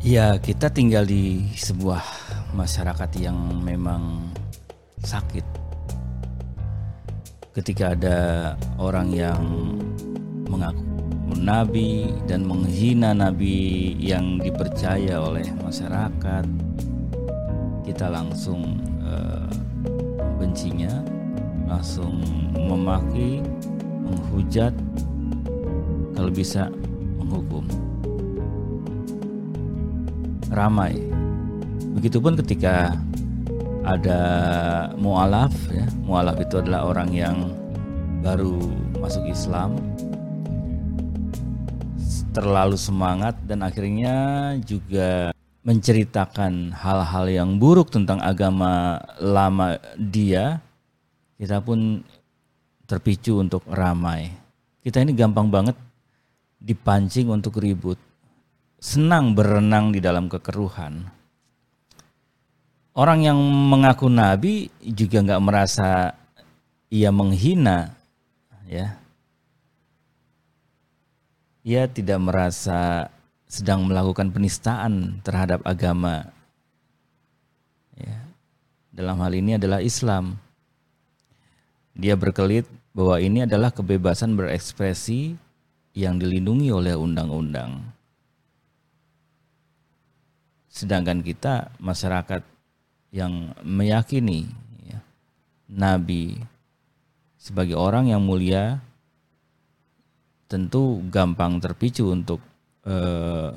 Ya, kita tinggal di sebuah masyarakat yang memang sakit. Ketika ada orang yang mengaku nabi dan menghina nabi yang dipercaya oleh masyarakat, kita langsung uh, membencinya, langsung memaki, menghujat, kalau bisa menghukum ramai. Begitupun ketika ada mualaf ya. Mualaf itu adalah orang yang baru masuk Islam terlalu semangat dan akhirnya juga menceritakan hal-hal yang buruk tentang agama lama dia, kita pun terpicu untuk ramai. Kita ini gampang banget dipancing untuk ribut senang berenang di dalam kekeruhan. Orang yang mengaku nabi juga nggak merasa ia menghina, ya. Ia tidak merasa sedang melakukan penistaan terhadap agama. Ya. Dalam hal ini adalah Islam. Dia berkelit bahwa ini adalah kebebasan berekspresi yang dilindungi oleh undang-undang. Sedangkan kita masyarakat yang meyakini ya, Nabi sebagai orang yang mulia tentu gampang terpicu untuk eh,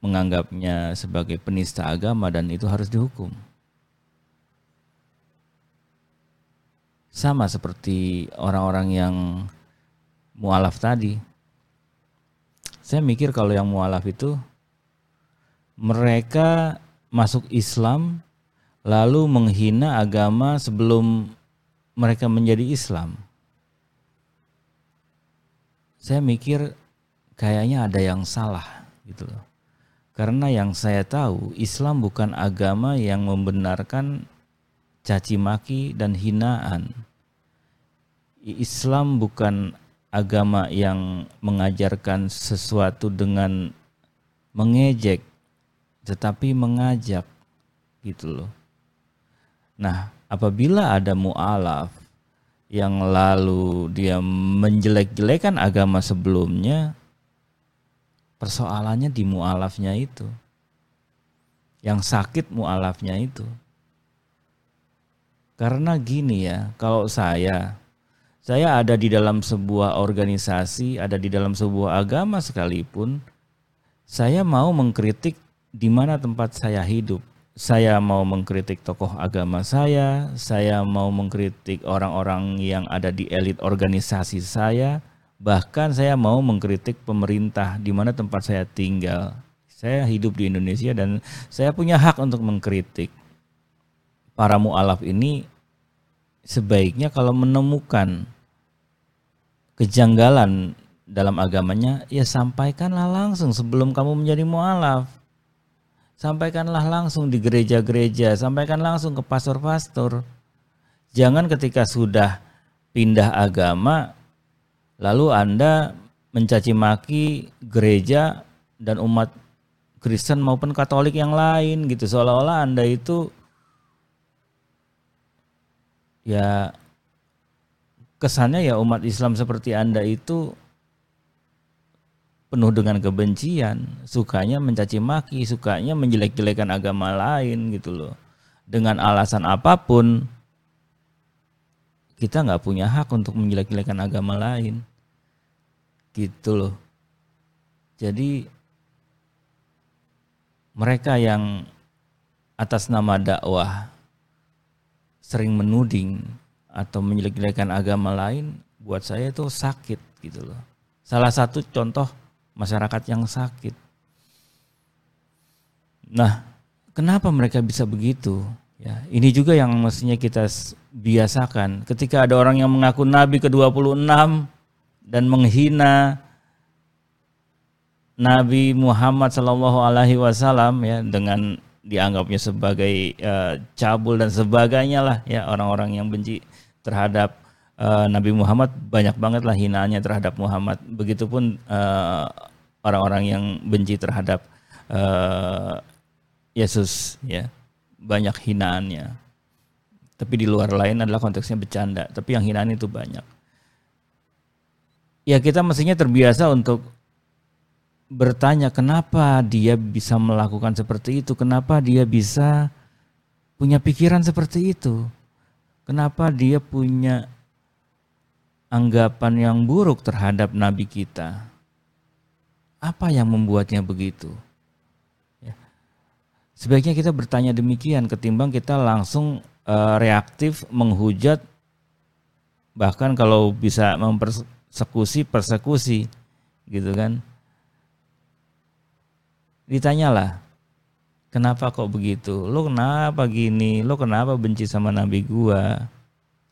menganggapnya sebagai penista agama dan itu harus dihukum. Sama seperti orang-orang yang mualaf tadi. Saya mikir kalau yang mualaf itu mereka masuk Islam lalu menghina agama sebelum mereka menjadi Islam. Saya mikir kayaknya ada yang salah gitu loh. Karena yang saya tahu Islam bukan agama yang membenarkan caci maki dan hinaan. Islam bukan agama yang mengajarkan sesuatu dengan mengejek tetapi mengajak gitu loh. Nah, apabila ada mualaf yang lalu dia menjelek-jelekan agama sebelumnya, persoalannya di mualafnya itu. Yang sakit mualafnya itu. Karena gini ya, kalau saya saya ada di dalam sebuah organisasi, ada di dalam sebuah agama sekalipun, saya mau mengkritik di mana tempat saya hidup. Saya mau mengkritik tokoh agama saya, saya mau mengkritik orang-orang yang ada di elit organisasi saya, bahkan saya mau mengkritik pemerintah di mana tempat saya tinggal. Saya hidup di Indonesia dan saya punya hak untuk mengkritik. Para mualaf ini sebaiknya kalau menemukan kejanggalan dalam agamanya, ya sampaikanlah langsung sebelum kamu menjadi mualaf sampaikanlah langsung di gereja-gereja, sampaikan langsung ke pastor-pastor. Jangan ketika sudah pindah agama, lalu Anda mencaci maki gereja dan umat Kristen maupun Katolik yang lain gitu, seolah-olah Anda itu ya kesannya ya umat Islam seperti Anda itu penuh dengan kebencian, sukanya mencaci maki, sukanya menjelek-jelekan agama lain gitu loh. Dengan alasan apa pun, kita nggak punya hak untuk menjelek-jelekan agama lain. Gitu loh. Jadi mereka yang atas nama dakwah sering menuding atau menjelek-jelekan agama lain buat saya itu sakit gitu loh. Salah satu contoh masyarakat yang sakit. Nah, kenapa mereka bisa begitu? Ya, ini juga yang mestinya kita biasakan. Ketika ada orang yang mengaku nabi ke-26 dan menghina Nabi Muhammad Shallallahu alaihi wasallam ya dengan dianggapnya sebagai uh, cabul dan sebagainya lah ya orang-orang yang benci terhadap uh, Nabi Muhammad banyak banget lah hinaannya terhadap Muhammad. Begitupun uh, orang-orang yang benci terhadap uh, Yesus ya. Banyak hinaannya. Tapi di luar lain adalah konteksnya bercanda. Tapi yang hinaan itu banyak. Ya kita mestinya terbiasa untuk bertanya kenapa dia bisa melakukan seperti itu? Kenapa dia bisa punya pikiran seperti itu? Kenapa dia punya anggapan yang buruk terhadap nabi kita apa yang membuatnya begitu? Ya. Sebaiknya kita bertanya demikian ketimbang kita langsung uh, reaktif menghujat bahkan kalau bisa mempersekusi persekusi gitu kan. Ditanyalah, kenapa kok begitu? Lo kenapa gini? Lo kenapa benci sama nabi gua?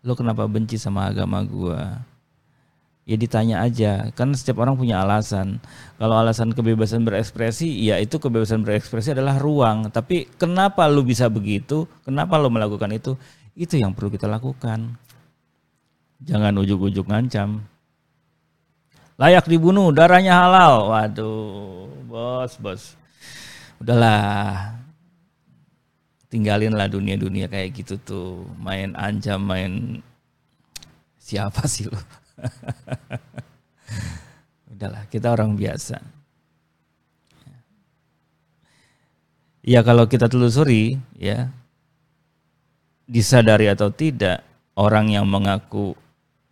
Lo kenapa benci sama agama gua? Ya ditanya aja. Kan setiap orang punya alasan. Kalau alasan kebebasan berekspresi ya itu kebebasan berekspresi adalah ruang. Tapi kenapa lu bisa begitu? Kenapa lu melakukan itu? Itu yang perlu kita lakukan. Jangan ujuk-ujuk ngancam. Layak dibunuh darahnya halal. Waduh bos bos. Udahlah. Tinggalin lah dunia-dunia kayak gitu tuh. Main ancam main siapa sih lu Udahlah, kita orang biasa. Ya kalau kita telusuri ya disadari atau tidak orang yang mengaku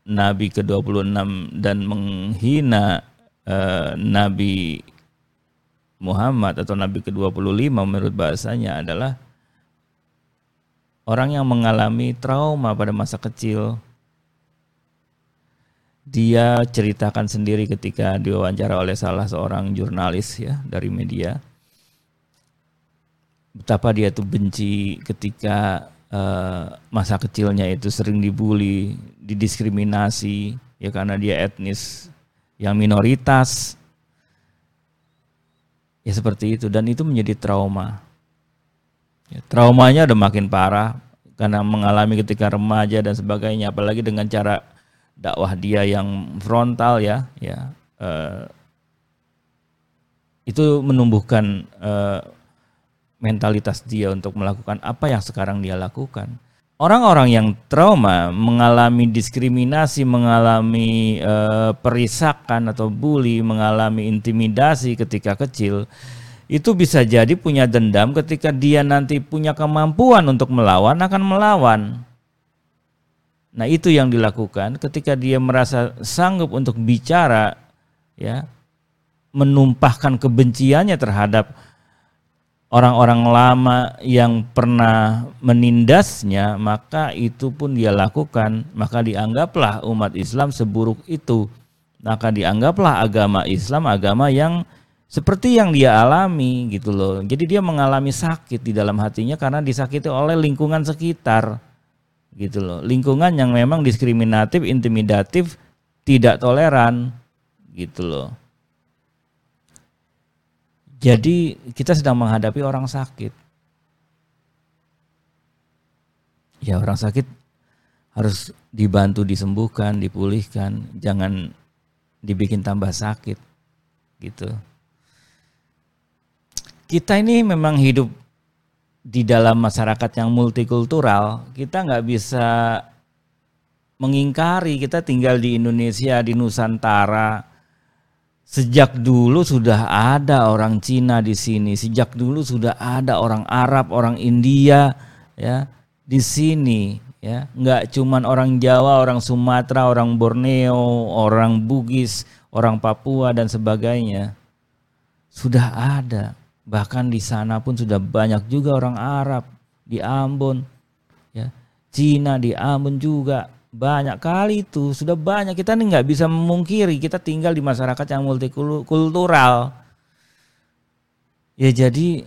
nabi ke-26 dan menghina eh, nabi Muhammad atau nabi ke-25 menurut bahasanya adalah orang yang mengalami trauma pada masa kecil dia ceritakan sendiri ketika diwawancara oleh salah seorang jurnalis ya dari media betapa dia tuh benci ketika uh, masa kecilnya itu sering dibully, didiskriminasi ya karena dia etnis yang minoritas ya seperti itu dan itu menjadi trauma. Ya, traumanya udah makin parah karena mengalami ketika remaja dan sebagainya apalagi dengan cara dakwah dia yang frontal ya ya uh, itu menumbuhkan uh, mentalitas dia untuk melakukan apa yang sekarang dia lakukan. Orang-orang yang trauma mengalami diskriminasi, mengalami uh, perisakan atau bully, mengalami intimidasi ketika kecil, itu bisa jadi punya dendam ketika dia nanti punya kemampuan untuk melawan akan melawan. Nah, itu yang dilakukan ketika dia merasa sanggup untuk bicara ya, menumpahkan kebenciannya terhadap orang-orang lama yang pernah menindasnya, maka itu pun dia lakukan, maka dianggaplah umat Islam seburuk itu. Maka dianggaplah agama Islam agama yang seperti yang dia alami gitu loh. Jadi dia mengalami sakit di dalam hatinya karena disakiti oleh lingkungan sekitar gitu loh. Lingkungan yang memang diskriminatif, intimidatif, tidak toleran gitu loh. Jadi kita sedang menghadapi orang sakit. Ya orang sakit harus dibantu disembuhkan, dipulihkan, jangan dibikin tambah sakit gitu. Kita ini memang hidup di dalam masyarakat yang multikultural kita nggak bisa mengingkari. Kita tinggal di Indonesia di Nusantara. Sejak dulu sudah ada orang Cina di sini. Sejak dulu sudah ada orang Arab orang India ya di sini ya. Nggak cuman orang Jawa orang Sumatera orang Borneo orang Bugis orang Papua dan sebagainya. Sudah ada Bahkan di sana pun sudah banyak juga orang Arab di Ambon, ya, Cina di Ambon juga. Banyak kali itu sudah banyak. Kita nih nggak bisa memungkiri kita tinggal di masyarakat yang multikultural. Ya jadi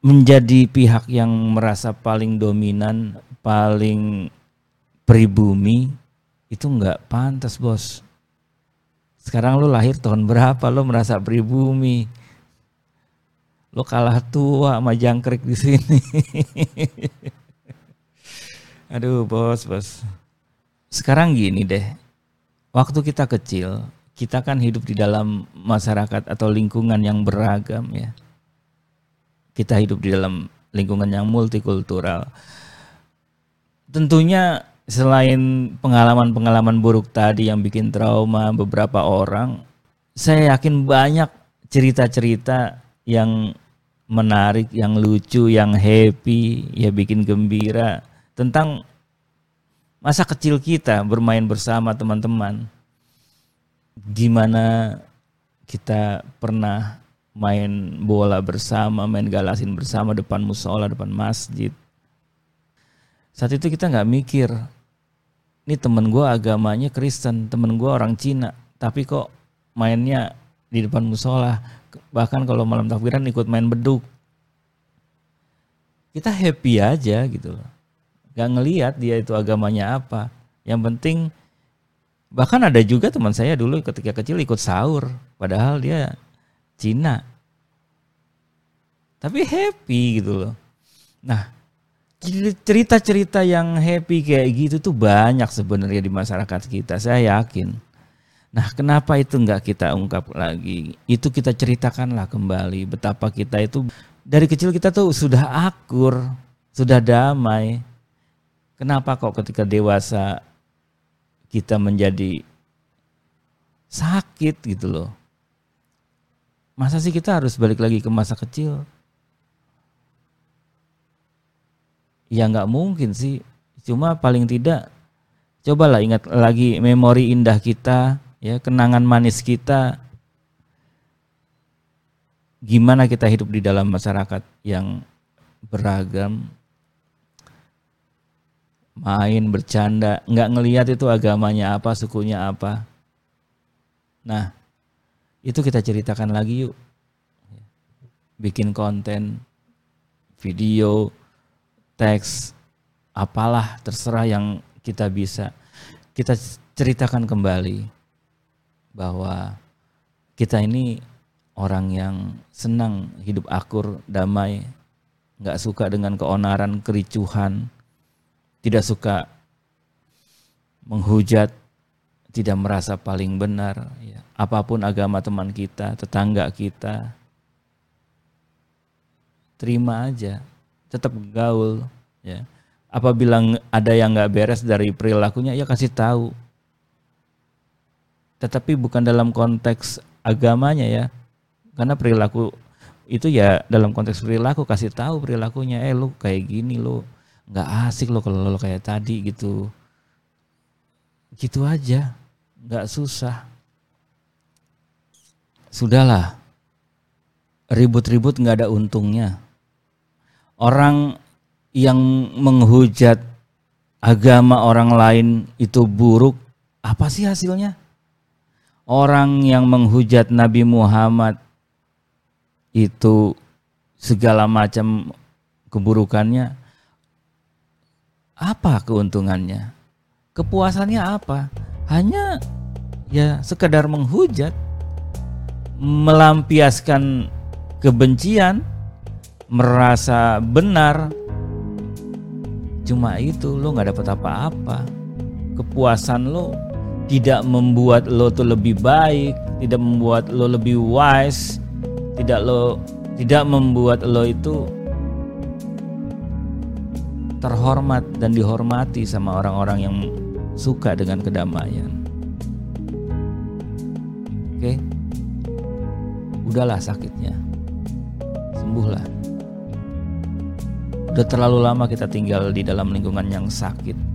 menjadi pihak yang merasa paling dominan paling pribumi itu nggak pantas bos. Sekarang lo lahir tahun berapa? Lo merasa pribumi lo kalah tua sama jangkrik di sini. Aduh bos, bos. Sekarang gini deh, waktu kita kecil, kita kan hidup di dalam masyarakat atau lingkungan yang beragam ya. Kita hidup di dalam lingkungan yang multikultural. Tentunya selain pengalaman-pengalaman buruk tadi yang bikin trauma beberapa orang, saya yakin banyak cerita-cerita yang menarik, yang lucu, yang happy, ya bikin gembira tentang masa kecil kita bermain bersama teman-teman gimana kita pernah main bola bersama, main galasin bersama depan musola, depan masjid. Saat itu kita nggak mikir, ini temen gue agamanya Kristen, temen gue orang Cina, tapi kok mainnya di depan musola, bahkan kalau malam takbiran ikut main beduk. Kita happy aja gitu loh, gak ngeliat dia itu agamanya apa. Yang penting Bahkan ada juga teman saya dulu ketika kecil ikut sahur, padahal dia Cina. Tapi happy gitu loh. Nah, cerita-cerita yang happy kayak gitu tuh banyak sebenarnya di masyarakat kita, saya yakin. Nah, kenapa itu nggak kita ungkap lagi? Itu kita ceritakanlah kembali betapa kita itu dari kecil kita tuh sudah akur, sudah damai. Kenapa kok ketika dewasa kita menjadi sakit gitu loh. Masa sih kita harus balik lagi ke masa kecil? Ya nggak mungkin sih. Cuma paling tidak cobalah ingat lagi memori indah kita, ya kenangan manis kita. Gimana kita hidup di dalam masyarakat yang beragam, main bercanda nggak ngelihat itu agamanya apa sukunya apa. Nah itu kita ceritakan lagi yuk. Bikin konten video teks apalah terserah yang kita bisa. Kita ceritakan kembali bahwa kita ini orang yang senang hidup akur damai nggak suka dengan keonaran kericuhan tidak suka menghujat, tidak merasa paling benar. Ya. Apa pun agama teman kita, tetangga kita, terima aja, tetap gaul. Ya. Apabila ada yang nggak beres dari perilakunya, ya kasih tahu. Tetapi bukan dalam konteks agamanya ya, karena perilaku itu ya dalam konteks perilaku kasih tahu perilakunya, eh lu kayak gini lu nggak asik loh kalau lo kayak tadi gitu. Gitu aja nggak susah. Sudahlah ribut-ribut nggak ada untungnya. Orang yang menghujat agama orang lain itu buruk apa sih hasilnya orang yang menghujat Nabi Muhammad itu segala macam keburukannya apa keuntungannya? Kepuasannya apa? Hanya ya sekedar menghujat, melampiaskan kebencian, merasa benar. Cuma itu lo nggak dapat apa-apa. Kepuasan lo tidak membuat lo tuh lebih baik, tidak membuat lo lebih wise, tidak lo tidak membuat lo itu terhormat dan dihormati sama orang-orang yang suka dengan kedamaian. Oke, udahlah sakitnya, sembuhlah. Udah terlalu lama kita tinggal di dalam lingkungan yang sakit.